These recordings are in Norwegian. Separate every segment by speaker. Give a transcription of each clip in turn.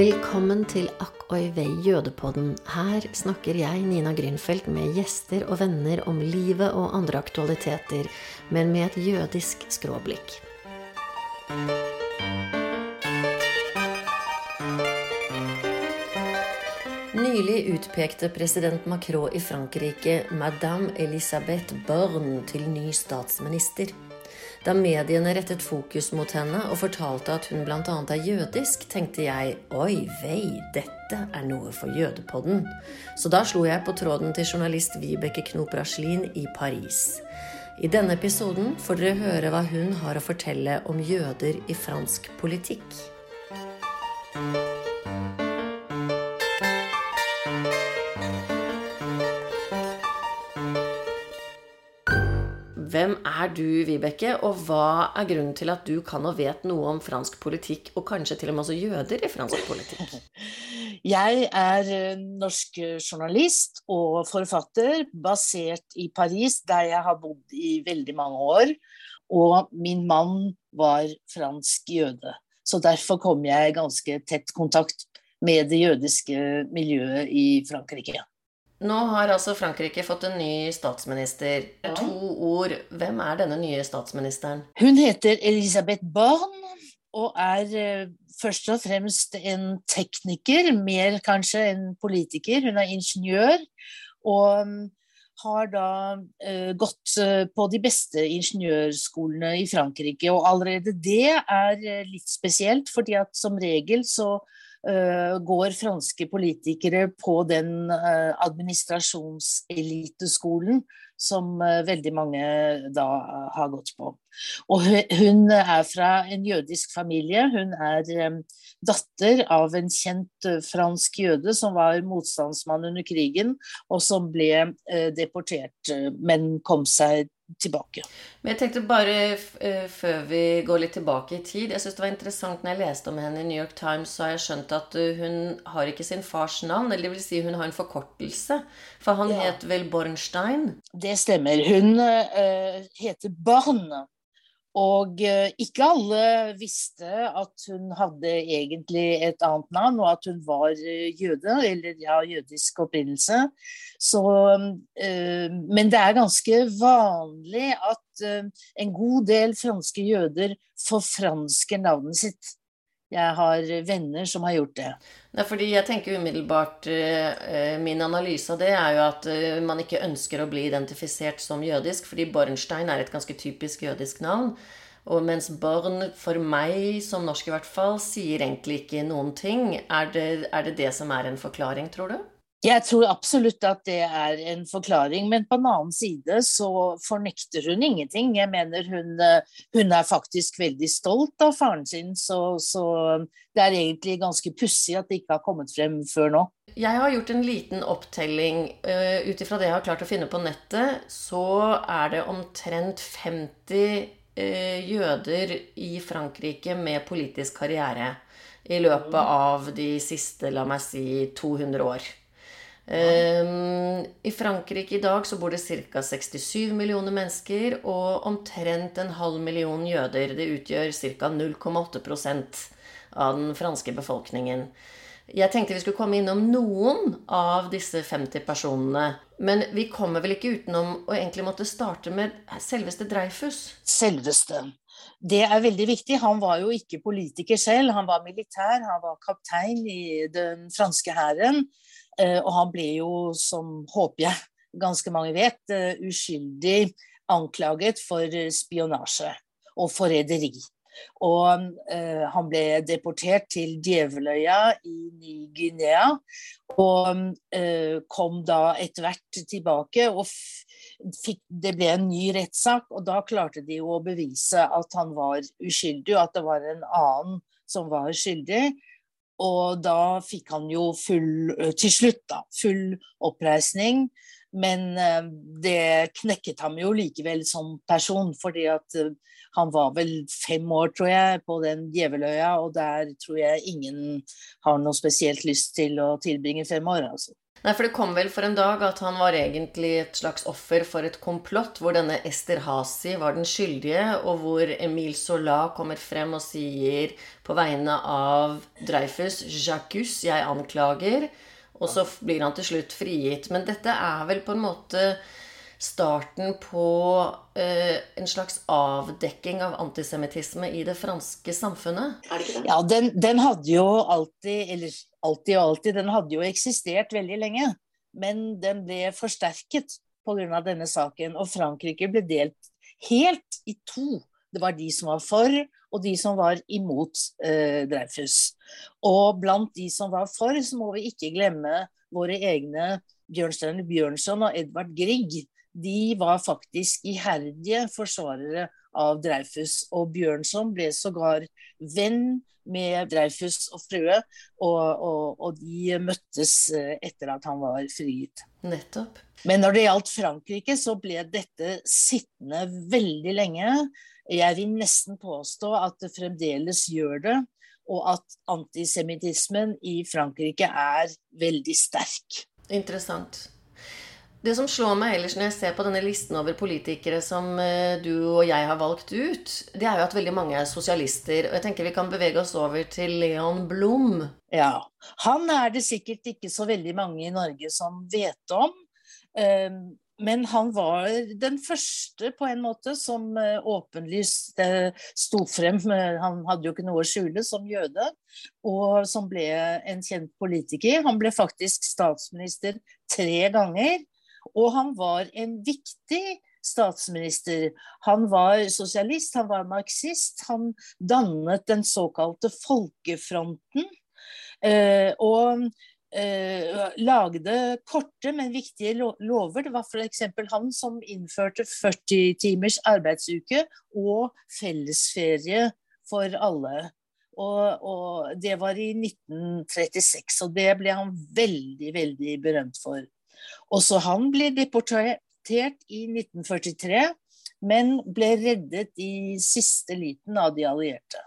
Speaker 1: Velkommen til Akk oi vei jødepodden. Her snakker jeg, Nina Grünfeldt, med gjester og venner om livet og andre aktualiteter, men med et jødisk skråblikk. Nylig utpekte president Macron i Frankrike madame Elisabeth Borne til ny statsminister. Da mediene rettet fokus mot henne og fortalte at hun bl.a. er jødisk, tenkte jeg oi vei, dette er noe for jødepodden. Så da slo jeg på tråden til journalist Vibeke Knop Raslin i Paris. I denne episoden får dere høre hva hun har å fortelle om jøder i fransk politikk. Er du, Vibeke, og hva er grunnen til at du kan og vet noe om fransk politikk, og kanskje til og med også jøder i fransk politikk?
Speaker 2: Jeg er eh, norsk journalist og forfatter, basert i Paris, der jeg har bodd i veldig mange år. Og min mann var fransk jøde, så derfor kom jeg i ganske tett kontakt med det jødiske miljøet i Frankrike.
Speaker 1: Nå har altså Frankrike fått en ny statsminister. To ord. Hvem er denne nye statsministeren?
Speaker 2: Hun heter Elisabeth Borne og er eh, først og fremst en tekniker, mer kanskje enn politiker. Hun er ingeniør. Og mm, har da uh, gått uh, på de beste ingeniørskolene i Frankrike. Og allerede det er litt spesielt, fordi at som regel så Eh, går franske politikere på den eh, administrasjonseliteskolen som eh, veldig mange da har gått på. Og hun er fra en jødisk familie. Hun er datter av en kjent fransk jøde som var motstandsmann under krigen, og som ble deportert, men kom seg tilbake.
Speaker 1: Men jeg tenkte bare uh, før vi går litt tilbake i tid Jeg syns det var interessant når jeg leste om henne i New York Times, så har jeg skjønt at uh, hun har ikke sin fars navn. Eller det vil si hun har en forkortelse. For han ja. het vel Bornstein?
Speaker 2: Det stemmer. Hun uh, heter Barn. Og eh, ikke alle visste at hun hadde egentlig et annet navn, og at hun var eh, jøde, eller ja, jødisk opprinnelse. Så, eh, men det er ganske vanlig at en god del franske jøder forfransker navnet sitt. Jeg har venner som har gjort det.
Speaker 1: Nei, fordi jeg tenker umiddelbart eh, Min analyse av det er jo at eh, man ikke ønsker å bli identifisert som jødisk, fordi Bornstein er et ganske typisk jødisk navn. Og mens Born, for meg som norsk i hvert fall, sier egentlig ikke noen ting. Er det, er det det som er en forklaring, tror du?
Speaker 2: Jeg tror absolutt at det er en forklaring, men på en annen side så fornekter hun ingenting. Jeg mener hun, eh, hun er faktisk veldig stolt av faren sin, så, så det er egentlig ganske pussig at det ikke har kommet frem før nå.
Speaker 1: Jeg har gjort en liten opptelling. Uh, Ut ifra det jeg har klart å finne på nettet, så er det omtrent 50 uh, jøder i Frankrike med politisk karriere i løpet av de siste, la meg si, 200 år. Um, I Frankrike i dag så bor det ca. 67 millioner mennesker og omtrent en halv million jøder. Det utgjør ca. 0,8% av den franske befolkningen. Jeg tenkte vi skulle komme innom noen av disse 50 personene. Men vi kommer vel ikke utenom å egentlig måtte starte med selveste Dreyfus?
Speaker 2: Selveste. Det er veldig viktig. Han var jo ikke politiker selv, han var militær. Han var kaptein i den franske hæren. Eh, og han ble jo, som håper jeg ganske mange vet, eh, uskyldig anklaget for spionasje og forræderi. Og eh, han ble deportert til Djeveløya i Ny-Guinea. Og eh, kom da etter hvert tilbake, og fikk, det ble en ny rettssak. Og da klarte de jo å bevise at han var uskyldig, og at det var en annen som var skyldig. Og da fikk han jo full, til slutt, da, full oppreisning. Men det knekket ham jo likevel som person, fordi at han var vel fem år, tror jeg, på den djeveløya, og der tror jeg ingen har noe spesielt lyst til å tilbringe fem år, altså.
Speaker 1: Nei, for det kom vel for en dag at han var egentlig et slags offer for et komplott, hvor denne Ester Hasi var den skyldige, og hvor Emil Sola kommer frem og sier på vegne av Dreyfus Jacques, jeg anklager. Og så blir han til slutt frigitt. Men dette er vel på en måte starten på eh, en slags avdekking av antisemittisme i det franske samfunnet? Det?
Speaker 2: Ja, den, den hadde jo alltid, eller alltid og alltid, den hadde jo eksistert veldig lenge. Men den ble forsterket pga. denne saken, og Frankrike ble delt helt i to. Det var de som var for, og de som var imot eh, Dreyfus. Og blant de som var for, så må vi ikke glemme våre egne Bjørnstein Bjørnson og Edvard Grieg, de var faktisk iherdige forsvarere av Dreyfus. Og Bjørnson ble sågar venn med Dreyfus og frue, og, og, og, de møttes eh, etter at han var frigitt.
Speaker 1: Nettopp.
Speaker 2: Men når det gjaldt Frankrike, så ble dette sittende veldig lenge. Jeg vil nesten påstå at det fremdeles gjør det, og at antisemittismen i Frankrike er veldig sterk.
Speaker 1: Interessant. Det som slår meg ellers når jeg ser på denne listen over politikere som eh, du og jeg har valgt ut, det er jo at veldig mange er sosialister. Og jeg tenker vi kan bevege oss over til Leon Blom.
Speaker 2: Ja. Han er det sikkert ikke så veldig mange i Norge som vet om. Ehm, men han var den første på en måte som eh, åpenlyst eh, sto frem. Han hadde jo ikke noe å skjule som jøde, og som ble en kjent politiker. Han ble faktisk statsminister tre ganger. Og han var en viktig statsminister. Han var sosialist, han var marxist. Han dannet den såkalte Folkefronten. Eh, og eh, lagde korte, men viktige lover. Det var f.eks. han som innførte 40 timers arbeidsuke og fellesferie for alle. Og, og, det var i 1936, og det ble han veldig, veldig berømt for. Også han ble deportert i 1943, men ble reddet i siste liten av de allierte.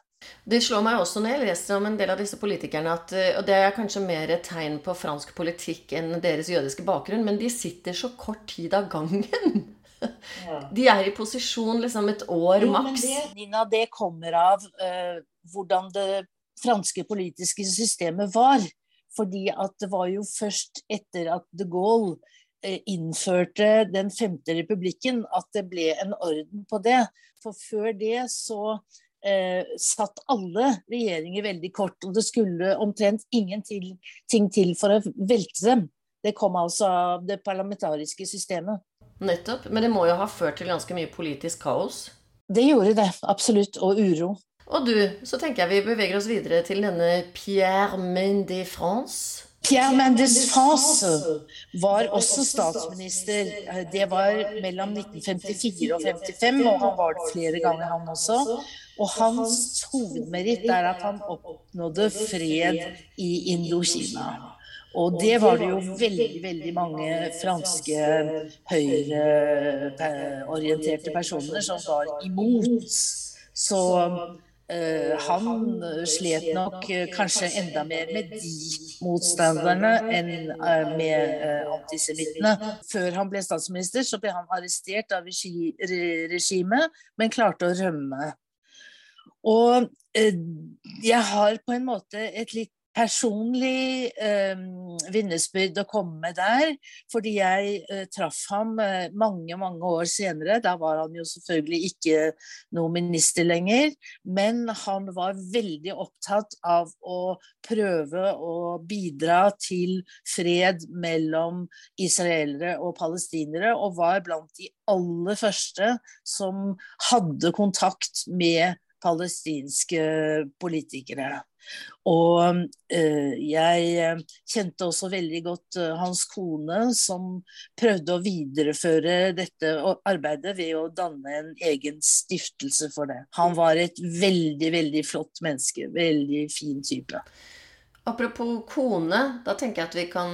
Speaker 1: Det slår meg også når jeg leser om en del av disse politikerne, at, eh, og det er kanskje mer et tegn på fransk politikk enn deres jødiske bakgrunn, men de sitter så kort tid av gangen. Ja. De er i posisjon liksom et år maks.
Speaker 2: Det, Nina, det kommer av uh, hvordan det franske politiske systemet var. Fordi at det var jo først etter at de Gaulle eh, innførte den femte republikken at det ble en orden på det. For før det så eh, satt alle regjeringer veldig kort, og det skulle omtrent ingenting til for å velte dem. Det kom altså av det parlamentariske systemet.
Speaker 1: Nettopp. Men det må jo ha ført til ganske mye politisk kaos?
Speaker 2: Det gjorde det, absolutt. Og uro.
Speaker 1: Og du, så tenker jeg vi beveger oss videre til denne Pierre Mendes France.
Speaker 2: Pierre Mendes France var også statsminister. Det var mellom 1954 og 1955, og han var det flere ganger, han også. Og hans hovedmeritt er at han oppnådde fred i Indokina. Og det var det jo veldig, veldig mange franske høyreorienterte personer som var imot. Så han uh, slet nok uh, kanskje enda mer med de motstanderne enn med antisemittene. Før han ble statsminister, så ble han arrestert av regimet, men klarte å rømme. Og jeg har på en måte et litt personlig eh, vitnesbyrd å komme med der. Fordi jeg eh, traff ham eh, mange, mange år senere. Da var han jo selvfølgelig ikke noen minister lenger. Men han var veldig opptatt av å prøve å bidra til fred mellom israelere og palestinere, og var blant de aller første som hadde kontakt med palestinske politikere. Og eh, jeg eh, kjente også veldig godt eh, hans kone, som prøvde å videreføre dette arbeidet ved å danne en egen stiftelse for det. Han var et veldig, veldig flott menneske. Veldig fin type.
Speaker 1: Apropos kone, da tenker jeg at vi kan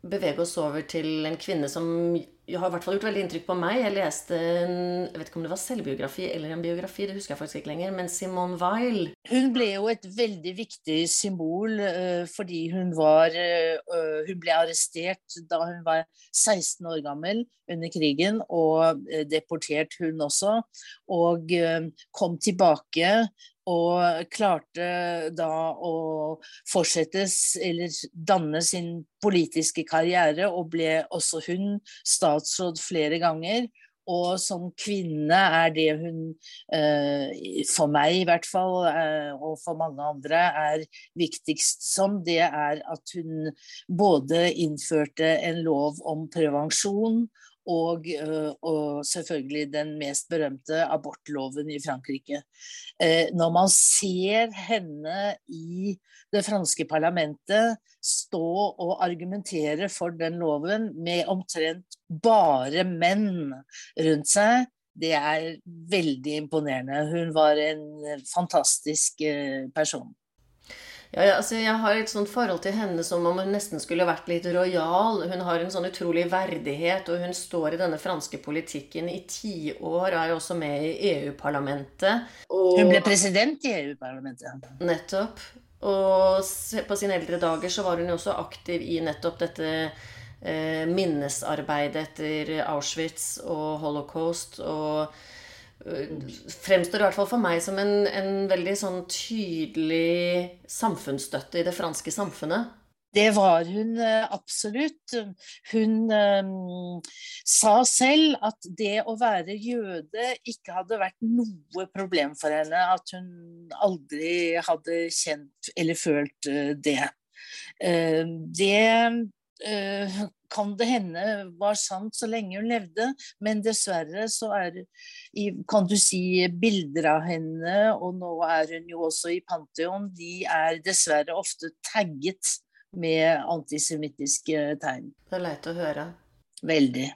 Speaker 1: bevege oss over til en kvinne som har i hvert fall gjort veldig inntrykk på meg. Jeg leste en, jeg vet ikke om det var selvbiografi eller en biografi, det husker jeg faktisk ikke lenger, men Simone Weil.
Speaker 2: Hun ble jo et veldig viktig symbol uh, fordi hun var uh, Hun ble arrestert da hun var 16 år gammel under krigen, og deportert hun også. Og kom tilbake og klarte da å fortsette eller danne sin politiske karriere, og ble også hun statsråd flere ganger. Og som kvinne er det hun, eh, for meg i hvert fall, eh, og for mange andre, er viktigst som, det er at hun både innførte en lov om prevensjon og, øh, og, selvfølgelig den mest berømte abortloven i Frankrike. Eh, når man ser henne i det franske parlamentet stå og argumentere for den loven med omtrent bare menn rundt seg, det er veldig imponerende. Hun var en fantastisk øh, person.
Speaker 1: Ja, altså jeg har et sånt forhold til henne som om hun nesten skulle vært litt rojal. Hun har en sånn utrolig verdighet, og hun står i denne franske politikken i tiår. Og er jo også med i EU-parlamentet.
Speaker 2: Hun ble president i EU-parlamentet.
Speaker 1: Nettopp. Og på sine eldre dager så var hun jo også aktiv i nettopp dette eh, minnesarbeidet etter Auschwitz og holocaust. og fremstår i hvert fall for meg som en, en veldig sånn tydelig samfunnsstøtte i det franske samfunnet.
Speaker 2: Det var hun eh, absolutt. Hun um, sa selv at det å være jøde ikke hadde vært noe problem for henne. At hun aldri hadde kjent eller følt uh, det. Uh, det kan det hende var sant så lenge hun levde, men dessverre så er kan du si bilder av henne, og nå er hun jo også i Pantheon, de er dessverre ofte tagget med antisemittiske tegn.
Speaker 1: Det er leit å høre.
Speaker 2: Veldig.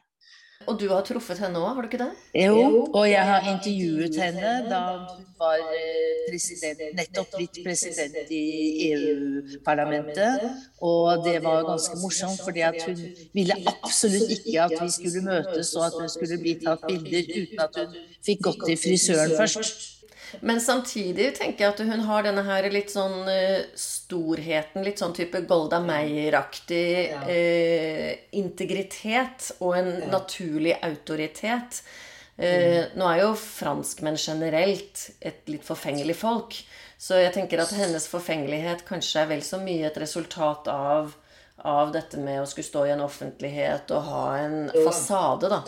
Speaker 1: Og du har truffet henne òg, har du ikke det?
Speaker 2: Jo, og jeg har intervjuet henne da hun var eh, president, nettopp blitt president i EU-parlamentet. Og det var ganske morsomt, fordi hun ville absolutt ikke at vi skulle møtes og at hun skulle bli tatt bilder uten at hun fikk gått til frisøren først.
Speaker 1: Men samtidig tenker jeg at hun har denne her litt sånn uh, storheten, litt sånn type Golda Meir-aktig ja. uh, integritet og en ja. naturlig autoritet. Uh, mm. Nå er jo franskmenn generelt et litt forfengelig folk. Så jeg tenker at hennes forfengelighet kanskje er vel så mye et resultat av, av dette med å skulle stå i en offentlighet og ha en fasade, da.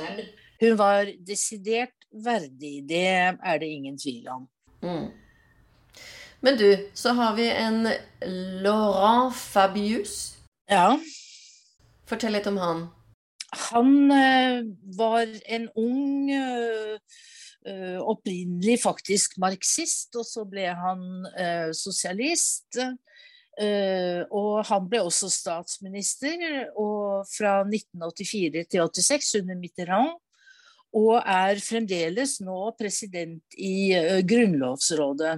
Speaker 2: Hun var desidert verdig, det er det ingen tvil om. Mm.
Speaker 1: Men du, så har vi en Laurent Fabius.
Speaker 2: Ja.
Speaker 1: Fortell litt om han.
Speaker 2: Han uh, var en ung uh, Opprinnelig faktisk marxist, og så ble han sosialist. og han ble også statsminister og fra 1984 til 86 under Mitterrand og er fremdeles nå president i uh, Grunnlovsrådet.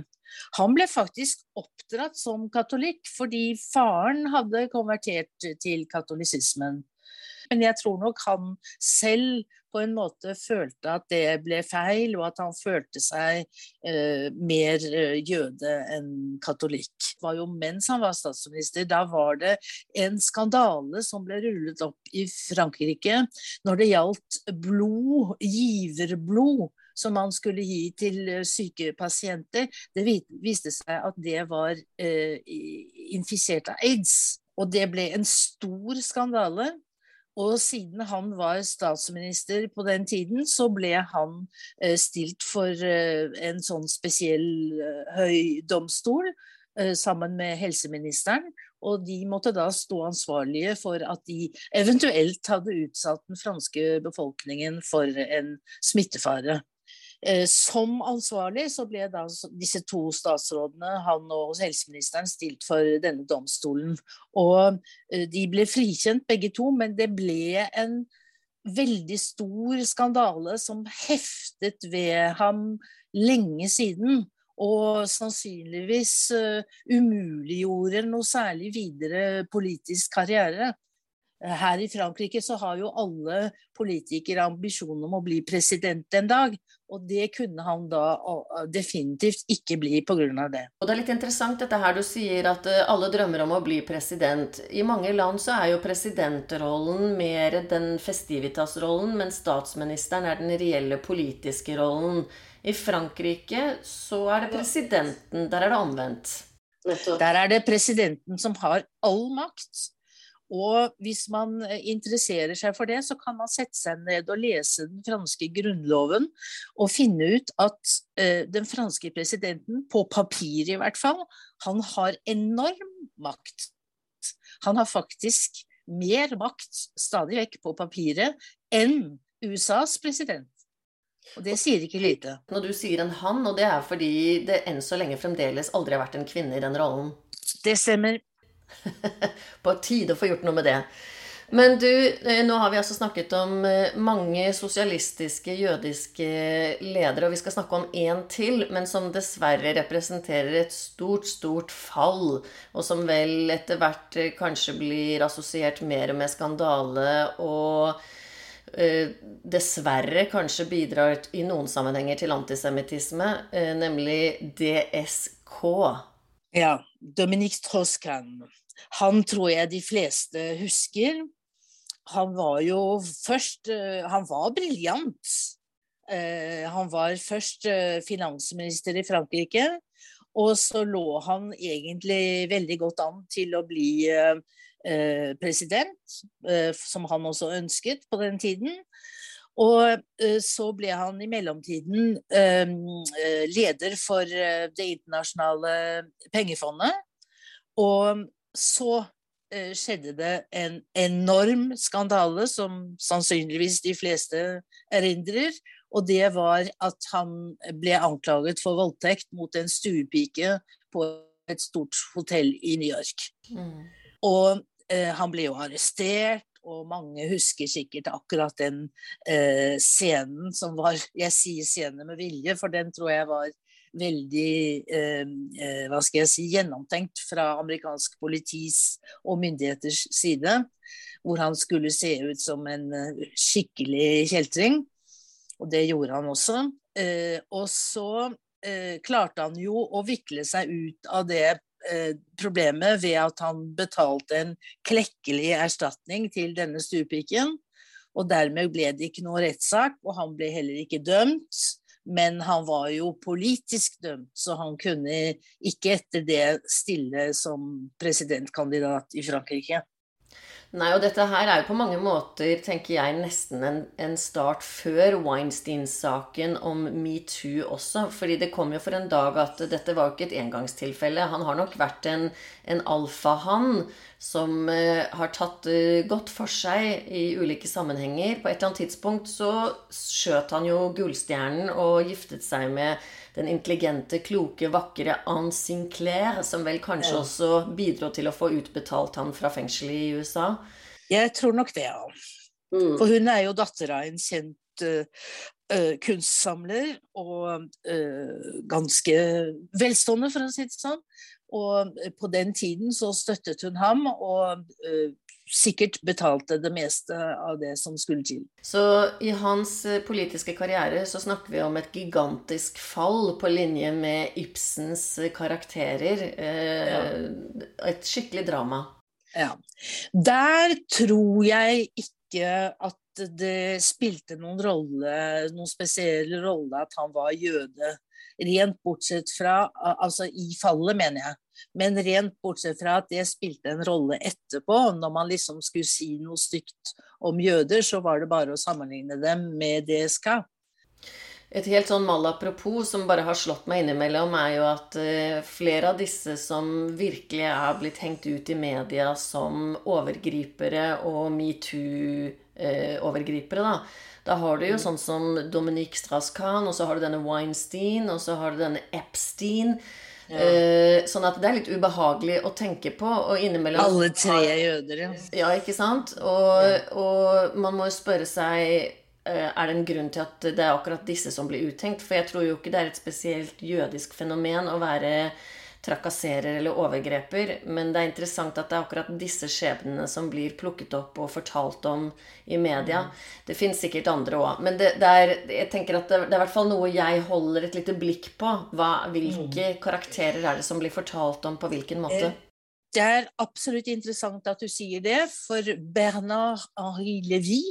Speaker 2: Han ble faktisk oppdratt som katolikk fordi faren hadde konvertert til katolisismen. Men jeg tror nok han selv på en måte følte at det ble feil, og at han følte seg eh, mer eh, jøde enn katolikk. Det var jo mens han var statsminister, da var det en skandale som ble rullet opp i Frankrike når det gjaldt blod, giverblod som man skulle gi til eh, syke pasienter. Det viste seg at det var eh, infisert av aids. Og det ble en stor skandale. Og siden han var statsminister på den tiden, så ble han eh, stilt for eh, en sånn spesiell eh, høy domstol sammen med helseministeren. Og de måtte da stå ansvarlige for at de eventuelt hadde utsatt den franske befolkningen for en smittefare. Eh, som ansvarlig så ble da disse to statsrådene, han og helseministeren, stilt for denne domstolen. Og eh, de ble frikjent begge to, men det ble en veldig stor skandale som heftet ved ham lenge siden. Og sannsynligvis uh, umuliggjorde noe særlig videre politisk karriere. Her i Frankrike så har jo alle politikere ambisjon om å bli president en dag. Og det kunne han da definitivt ikke bli pga. det.
Speaker 1: Og det er litt interessant dette her du sier at eh, alle drømmer om å bli president. I mange land så er jo presidentrollen mer den festivitas-rollen, mens statsministeren er den reelle politiske rollen. I Frankrike så er det presidenten. Der er det omvendt.
Speaker 2: Der er det presidenten som har all makt. Og hvis man eh, interesserer seg for det, så kan man sette seg ned og lese den franske grunnloven og finne ut at eh, den franske presidenten, på papir i hvert fall, han har enorm makt. Han har faktisk mer makt stadig vekk på papiret enn USAs president. Og det sier ikke lite.
Speaker 1: Når du sier en han, og det er fordi det enn så lenge fremdeles aldri har vært en kvinne i den rollen?
Speaker 2: Det stemmer.
Speaker 1: På tide å få gjort noe med det. Men du, eh, nå har vi altså snakket om eh, mange sosialistiske jødiske ledere, og vi skal snakke om én til, men som dessverre representerer et stort, stort fall, og som vel etter hvert eh, kanskje blir assosiert mer med skandale og dessverre kanskje bidrar i noen sammenhenger til antisemittisme, nemlig DSK.
Speaker 2: Ja. Dominique Strauss-Kahn. Han tror jeg de fleste husker. Han var jo først eh, Han var briljant. Eh, han var først eh, finansminister i Frankrike, og så lå han egentlig veldig godt an til å bli president, som han også ønsket på den tiden. Og så ble han i mellomtiden leder for Det internasjonale pengefondet. Og så eh, skjedde det en enorm skandale, som sannsynligvis de fleste erindrer. Og det var at han ble anklaget for voldtekt mot en stuepike på et stort hotell i New York. Mm. Og eh, han ble jo arrestert, og mange husker sikkert akkurat den eh, scenen som var Jeg sier scene med vilje, for den tror jeg var veldig eh, eh, hva skal jeg si, gjennomtenkt fra amerikansk politis og myndigheters side. Hvor han skulle se ut som en eh, skikkelig kjeltring. Og det gjorde han også. Eh, og så eh, klarte han jo å vikle seg ut av det problemet ved at han betalte en klekkelig erstatning til denne stuepiken. Og dermed ble det ikke noe rettssak, og han ble heller ikke dømt. Men han var jo politisk dømt, så han kunne ikke etter det stille som presidentkandidat i Frankrike.
Speaker 1: Nei, og dette her er jo på mange måter, tenker jeg, nesten en, en start før Weinstein-saken om metoo også. Fordi det kom jo for en dag at dette var jo ikke et engangstilfelle. Han har nok vært en, en alfahann som uh, har tatt uh, godt for seg i ulike sammenhenger. På et eller annet tidspunkt så skjøt han jo gullstjernen og giftet seg med den intelligente, kloke, vakre Anne Sinclair, som vel kanskje ja. også bidro til å få utbetalt han fra fengselet i USA?
Speaker 2: Jeg tror nok det, ja. Mm. For hun er jo datter av en kjent uh, kunstsamler, og uh, ganske velstående, for å si det sånn. Og på den tiden så støttet hun ham, og uh, sikkert betalte det meste av det som skulle til.
Speaker 1: Så i hans eh, politiske karriere så snakker vi om et gigantisk fall på linje med Ibsens eh, karakterer. Eh, ja. Et skikkelig drama.
Speaker 2: Ja. Der tror jeg ikke at det spilte noen rolle, noen spesiell rolle at han var jøde. Rent bortsett fra Altså i fallet, mener jeg. Men rent bortsett fra at det spilte en rolle etterpå, når man liksom skulle si noe stygt om jøder, så var det bare å sammenligne dem med DSK.
Speaker 1: Et helt sånn malapropos som bare har slått meg innimellom, er jo at uh, flere av disse som virkelig er blitt hengt ut i media som overgripere og metoo-overgripere, uh, da. Da har du jo sånn som Dominique Strauss-Kahn, og så har du denne Weinstein, og så har du denne Epstein. Ja. Uh, sånn at det er litt ubehagelig å tenke på. Og innimellom
Speaker 2: Alle tre er jøder,
Speaker 1: ja. Ja, ikke sant? Og, ja. og man må jo spørre seg uh, Er det en grunn til at det er akkurat disse som blir uttenkt? For jeg tror jo ikke det er et spesielt jødisk fenomen å være trakasserer eller overgreper. Men det er interessant at det er akkurat disse skjebnene som blir plukket opp og fortalt om i media. Mm. Det fins sikkert andre òg. Men det, det, er, jeg tenker at det, det, er i hvert fall noe jeg holder et lite blikk på. Hva, hvilke mm. karakterer er det som blir fortalt om på hvilken måte?
Speaker 2: Eh, det er absolutt interessant at du sier det, for Bernard Henri Lévy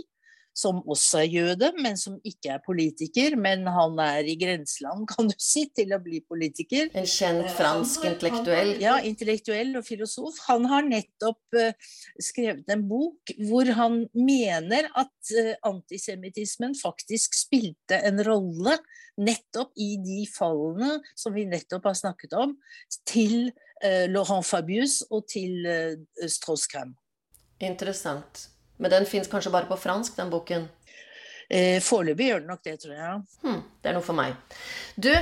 Speaker 2: som også er jøde, men som ikke er politiker. Men han er i grenseland, kan du si, til å bli politiker.
Speaker 1: En kjent fransk intellektuell?
Speaker 2: ja, intellektuell og filosof. Han har nettopp uh, skrevet en bok hvor han mener at uh, antisemittismen faktisk spilte en rolle nettopp i de fallene som vi nettopp har snakket om, til Laurent Fabius og til Strauss-Kahn.
Speaker 1: Interessant. Men den fins kanskje bare på fransk, den boken?
Speaker 2: Eh, Foreløpig gjør den nok det, tror jeg.
Speaker 1: Hmm, det er noe for meg. Du,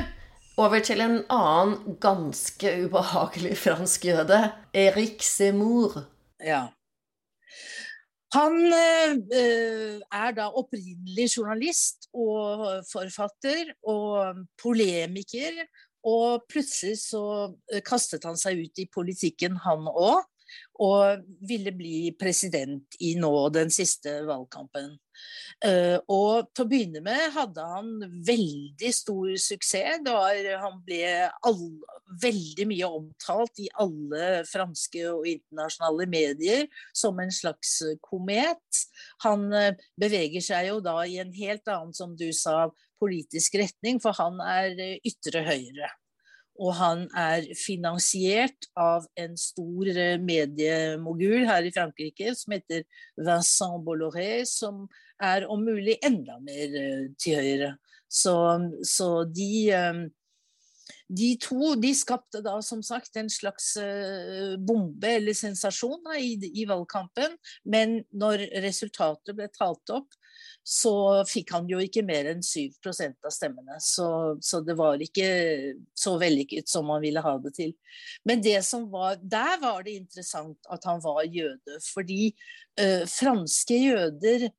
Speaker 1: over til en annen ganske ubehagelig fransk jøde. Erik Semour.
Speaker 2: Ja. Han eh, er da opprinnelig journalist og forfatter og polemiker. Og plutselig så eh, kastet han seg ut i politikken, han òg og ville bli president i nå den siste valgkampen. Uh, og til å begynne med hadde han veldig stor suksess. Var, han ble all, veldig mye omtalt i alle franske og internasjonale medier som en slags komet. Han uh, beveger seg jo da i en helt annen, som du sa, politisk retning, for han er ytre høyre. Og han er finansiert av en stor eh, mediemogul her i Frankrike som heter Vincent Bolloré, som er om mulig enda mer eh, til høyre. Så, så de eh, de to de skapte da som sagt en slags bombe eller sensasjon da, i, i, valgkampen. Men når resultatet ble talt opp, så fikk han jo ikke mer enn 7% av stemmene. Så, så, det var ikke så vellykket som man ville ha det til. Men det som var, der var det interessant at han var jøde. Fordi øh, franske jøder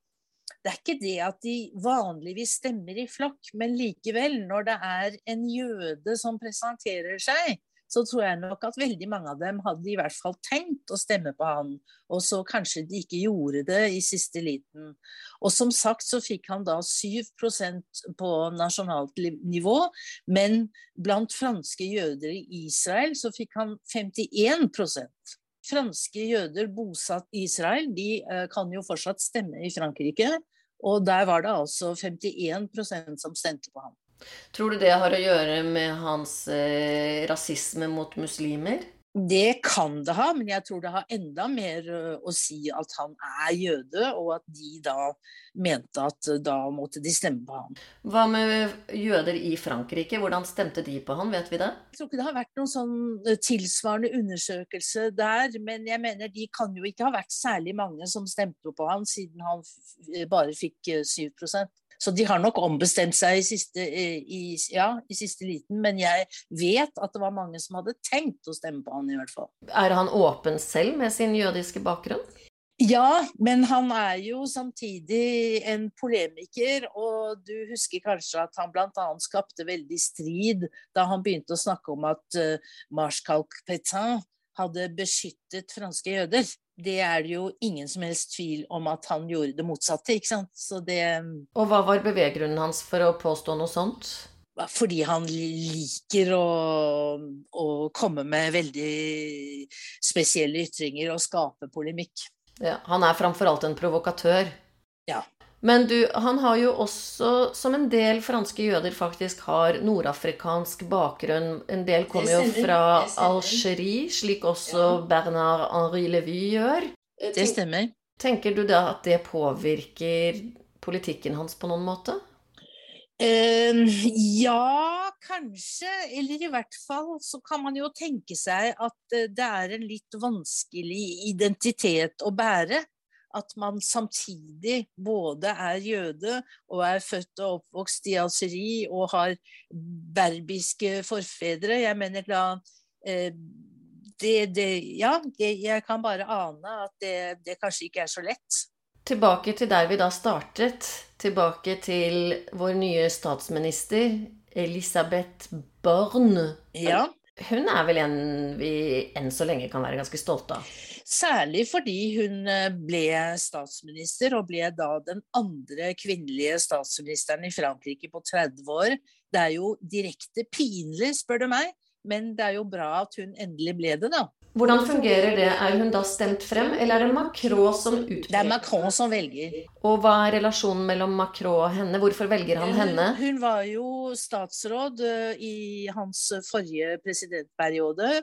Speaker 2: det er ikke det at de vanligvis stemmer i flokk, men likevel, når det er en jøde som presenterer seg, så tror jeg nok at veldig mange av dem hadde i hvert fall tenkt å stemme på han, og så kanskje de ikke gjorde det i siste liten. Og som sagt så fikk han da 7% på nasjonalt nivå, men blant franske jøder i Israel så fikk han 51% Franske jøder bosatt i Israel de eh, kan jo fortsatt stemme i Frankrike, og der var det altså 51% som stemte på ham.
Speaker 1: Tror du det har å gjøre med hans eh, rasisme mot muslimer?
Speaker 2: Det kan det ha, men jeg tror det har enda mer eh, å si at han er jøde, og at de da mente at da måtte de stemme på ham.
Speaker 1: Hva med jøder i Frankrike? Hvordan stemte de på han, vet vi det?
Speaker 2: Jeg tror ikke det har vært noen sånn eh, tilsvarende undersøkelse der, men jeg mener de kan jo ikke ha vært særlig mange som stemte på han, siden han bare fikk 7 så de har nok ombestemt seg i siste, i, ja, i siste, liten, men jeg vet at det var mange som hadde tenkt å stemme på han i hvert fall.
Speaker 1: Er han åpen selv med sin jødiske bakgrunn?
Speaker 2: Ja, men han er jo samtidig en polemiker, og du husker kanskje at han bl.a. skapte veldig strid da han begynte å snakke om at uh, Marschalk Pétain hadde beskyttet franske jøder det er det jo ingen som helst tvil om at han gjorde det motsatte. ikke sant? Så det
Speaker 1: Og hva var beveggrunnen hans for å påstå noe sånt?
Speaker 2: Fordi han liker å, å komme med veldig spesielle ytringer og skape polemikk.
Speaker 1: Ja, han er framfor alt en provokatør. Men du, han har jo også, som en del franske jøder faktisk har nordafrikansk bakgrunn En del kommer jo fra Algerie, slik også ja. Bernard Henri Levy gjør.
Speaker 2: Det stemmer.
Speaker 1: Tenker du da at det påvirker politikken hans på noen måte?
Speaker 2: Uh, ja, kanskje. Eller i hvert fall så kan man jo tenke seg at eh, det er en litt vanskelig identitet å bære at man samtidig både er jøde og er født og oppvokst i Algerie og har berbiske forfedre. Jeg mener da eh, det, det, Ja, det, jeg kan bare ane at det, det kanskje ikke er så lett.
Speaker 1: Tilbake til der vi da startet. Tilbake til vår nye statsminister Elisabeth Borne.
Speaker 2: Ja.
Speaker 1: Hun er vel en vi enn så lenge kan være ganske stolte av?
Speaker 2: Særlig fordi hun eh, ble statsminister, og ble da den andre kvinnelige statsministeren i Frankrike på 30 år. Det er jo direkte pinlig, spør du meg, men det er jo bra at hun endelig ble det, da.
Speaker 1: Hvordan fungerer det? Er hun da stemt frem, eller er det Macron som utpeker?
Speaker 2: Det er Macron som velger.
Speaker 1: Og hva er relasjonen mellom Macron og henne? Hvorfor velger han henne?
Speaker 2: Hun, hun var jo statsråd eh, i hans forrige presidentperiode.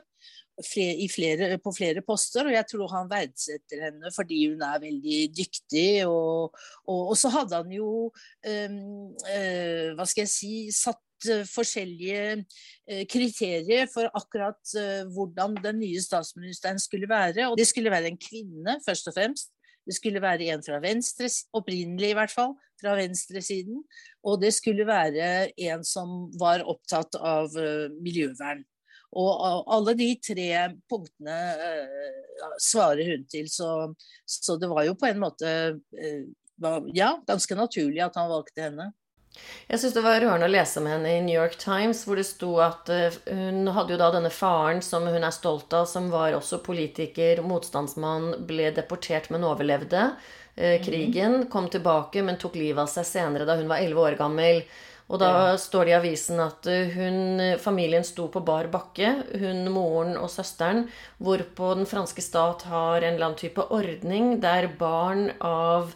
Speaker 2: Flere, flere, på flere poster, og jeg tror han verdsetter henne fordi hun er veldig dyktig. Og, og, og så hadde han jo um, uh, hva skal jeg si, satt Eh, forskjellige eh, kriterier for akkurat eh, hvordan den nye statsministeren skulle være. Og det skulle være en kvinne, først og fremst. Det skulle være en fra venstre, opprinnelig i hvert fall, fra venstresiden. Og det skulle være en som var opptatt av miljøvern. Og alle de tre punktene svarer hun til, så, så det var jo på en måte ja, ganske naturlig at han valgte henne.
Speaker 1: Jeg syns det var rørende å lese om henne i New York Times, hvor det sto at uh, hun hadde jo da denne faren som hun er stolt av, som var også politiker, motstandsmann, ble deportert, men overlevde uh, krigen. Kom tilbake, men tok livet av seg senere, da hun var elleve år gammel. Og da ja. står det i avisen at eh, hun, familien sto på bar bakke, hun, moren og søsteren, hvorpå den franske stat har en eller annen type ordning der barn av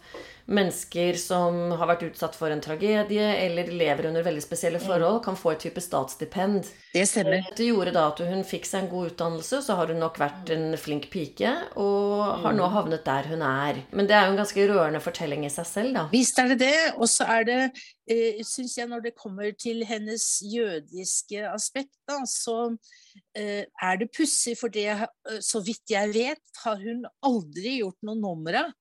Speaker 1: mennesker som har vært utsatt for en tragedie eller lever under veldig spesielle forhold, kan få et type statsstipend.
Speaker 2: Det stemmer.
Speaker 1: Det gjorde da at hun fikk seg en god utdannelse, så har hun nok vært en flink pike, og har nå havnet der hun er. Men det er jo en ganske rørende fortelling i seg selv, da.
Speaker 2: Visst er det det. Og så er det, eh, syns jeg, når det kommer til hennes jødiske aspekt, da, så eh, er det pussig, for det, eh, så vidt jeg vet, har hun aldri gjort noe nummer av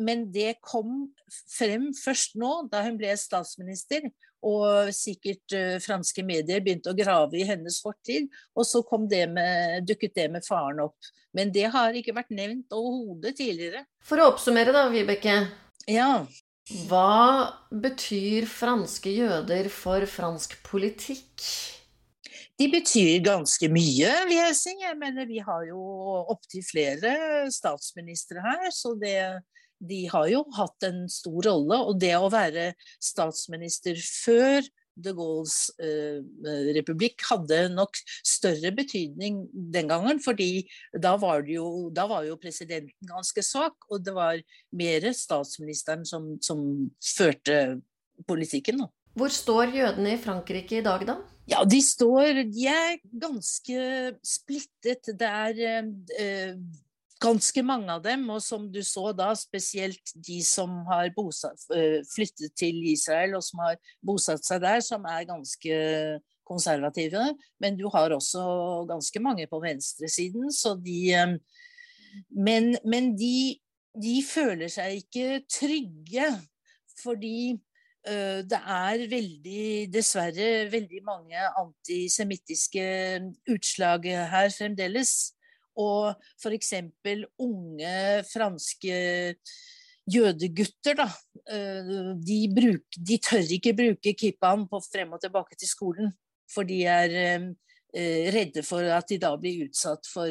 Speaker 2: men det kom frem først nå, da hun ble statsminister, og sikkert uh, franske medier begynte å grave i hennes fortid. Og så det med, dukket det med faren opp. Men det har ikke vært nevnt overhodet tidligere.
Speaker 1: For å oppsummere da, Vibeke.
Speaker 2: Ja.
Speaker 1: Hva betyr franske jøder for fransk politikk?
Speaker 2: De betyr ganske mye, vil jeg si. Jeg mener, vi har jo opptil flere statsministre her, så det, de har jo hatt en stor rolle. Og det å være statsminister før de Gaulles eh, republikk hadde nok større betydning den gangen, fordi da var, jo, da var jo presidenten ganske svak, og det var mer statsministeren som, som førte politikken. Da.
Speaker 1: Hvor står jødene i Frankrike i dag, da?
Speaker 2: Ja, de står De er ganske splittet. Det er eh, ganske mange av dem, og som du så da, spesielt de som har bosatt, eh, flyttet til Israel og som har bosatt seg der, som er ganske konservative. Men du har også ganske mange på venstresiden, så de eh, Men, men de, de føler seg ikke trygge, fordi Eh, det er veldig, dessverre veldig mange antisemittiske utslag her fremdeles. Og f.eks. unge franske jødegutter, da. Eh, de, bruk, de, tør ikke bruke kippaen på frem og tilbake til skolen. For de er eh, redde for at de da blir utsatt for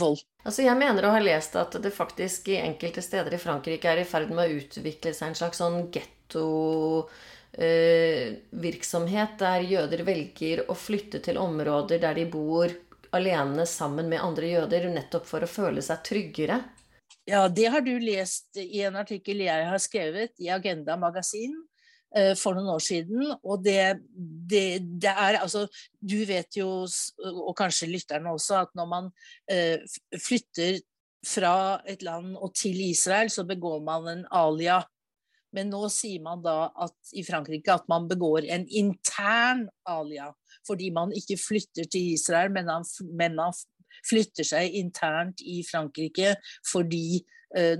Speaker 2: vold.
Speaker 1: Altså jeg mener å ha lest at det faktisk i enkelte steder i Frankrike er i ferd med å utvikle seg en slags sånn gettovirksomhet, eh, der jøder velger å flytte til områder der de bor alene sammen med andre jøder, nettopp for å føle seg tryggere.
Speaker 2: Ja, det har du lest i en artikkel jeg har skrevet i Agenda Magasin. Eh, for noen år siden. Og det, det, det, er altså Du vet jo, og kanskje lytterne også, at når man eh, flytter fra et land og til Israel, så begår man en alia. Men nå sier man da at, i Frankrike at man begår en intern alia. Fordi man ikke flytter til Israel, men man, flytter seg internt i Frankrike fordi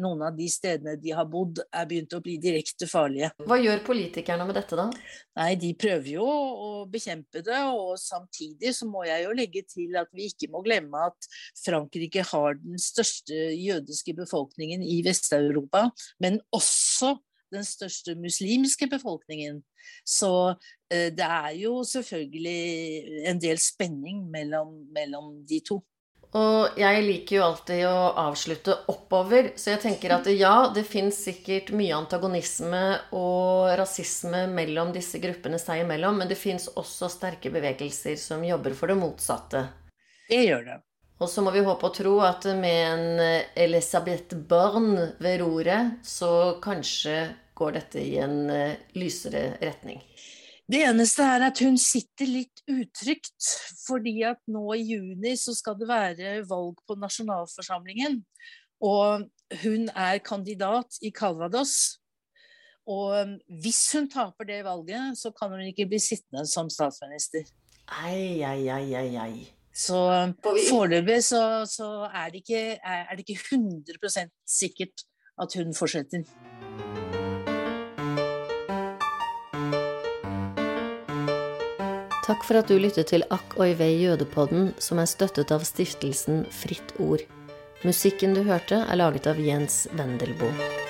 Speaker 2: noen av de stedene de har bodd, er begynt å bli direkte farlige.
Speaker 1: Hva gjør politikerne med dette, da?
Speaker 2: Nei, De prøver jo å bekjempe det. Og samtidig så må jeg jo legge til at vi ikke må glemme at Frankrike har den største jødiske befolkningen i Vest-Europa, men også den største muslimske befolkningen. Så eh, det er jo selvfølgelig en del spenning mellom, mellom de to.
Speaker 1: Og jeg liker jo alltid å avslutte oppover, så jeg tenker at ja, det fins sikkert mye antagonisme og rasisme mellom disse gruppene seg imellom, men det fins også sterke bevegelser som jobber for det motsatte.
Speaker 2: Det gjør det.
Speaker 1: Og så må vi håpe og tro at med en Elisabeth Børn ved roret, så kanskje går dette i en eh, lysere retning.
Speaker 2: Det eneste er at hun sitter litt utrygt, fordi at nå i juni så skal det være valg på nasjonalforsamlingen. Og hun er kandidat i Calvados. Og um, hvis hun taper det valget, så kan hun ikke bli sittende som statsminister.
Speaker 1: Ei, ei, ei, ei, ei.
Speaker 2: Så um, foreløpig så, så er, det ikke, er det ikke 100% sikkert at hun fortsetter.
Speaker 1: Takk for at du lyttet til Akk og Ivei jødepodden, som er støttet av stiftelsen Fritt Ord. Musikken du hørte, er laget av Jens Wendelboe.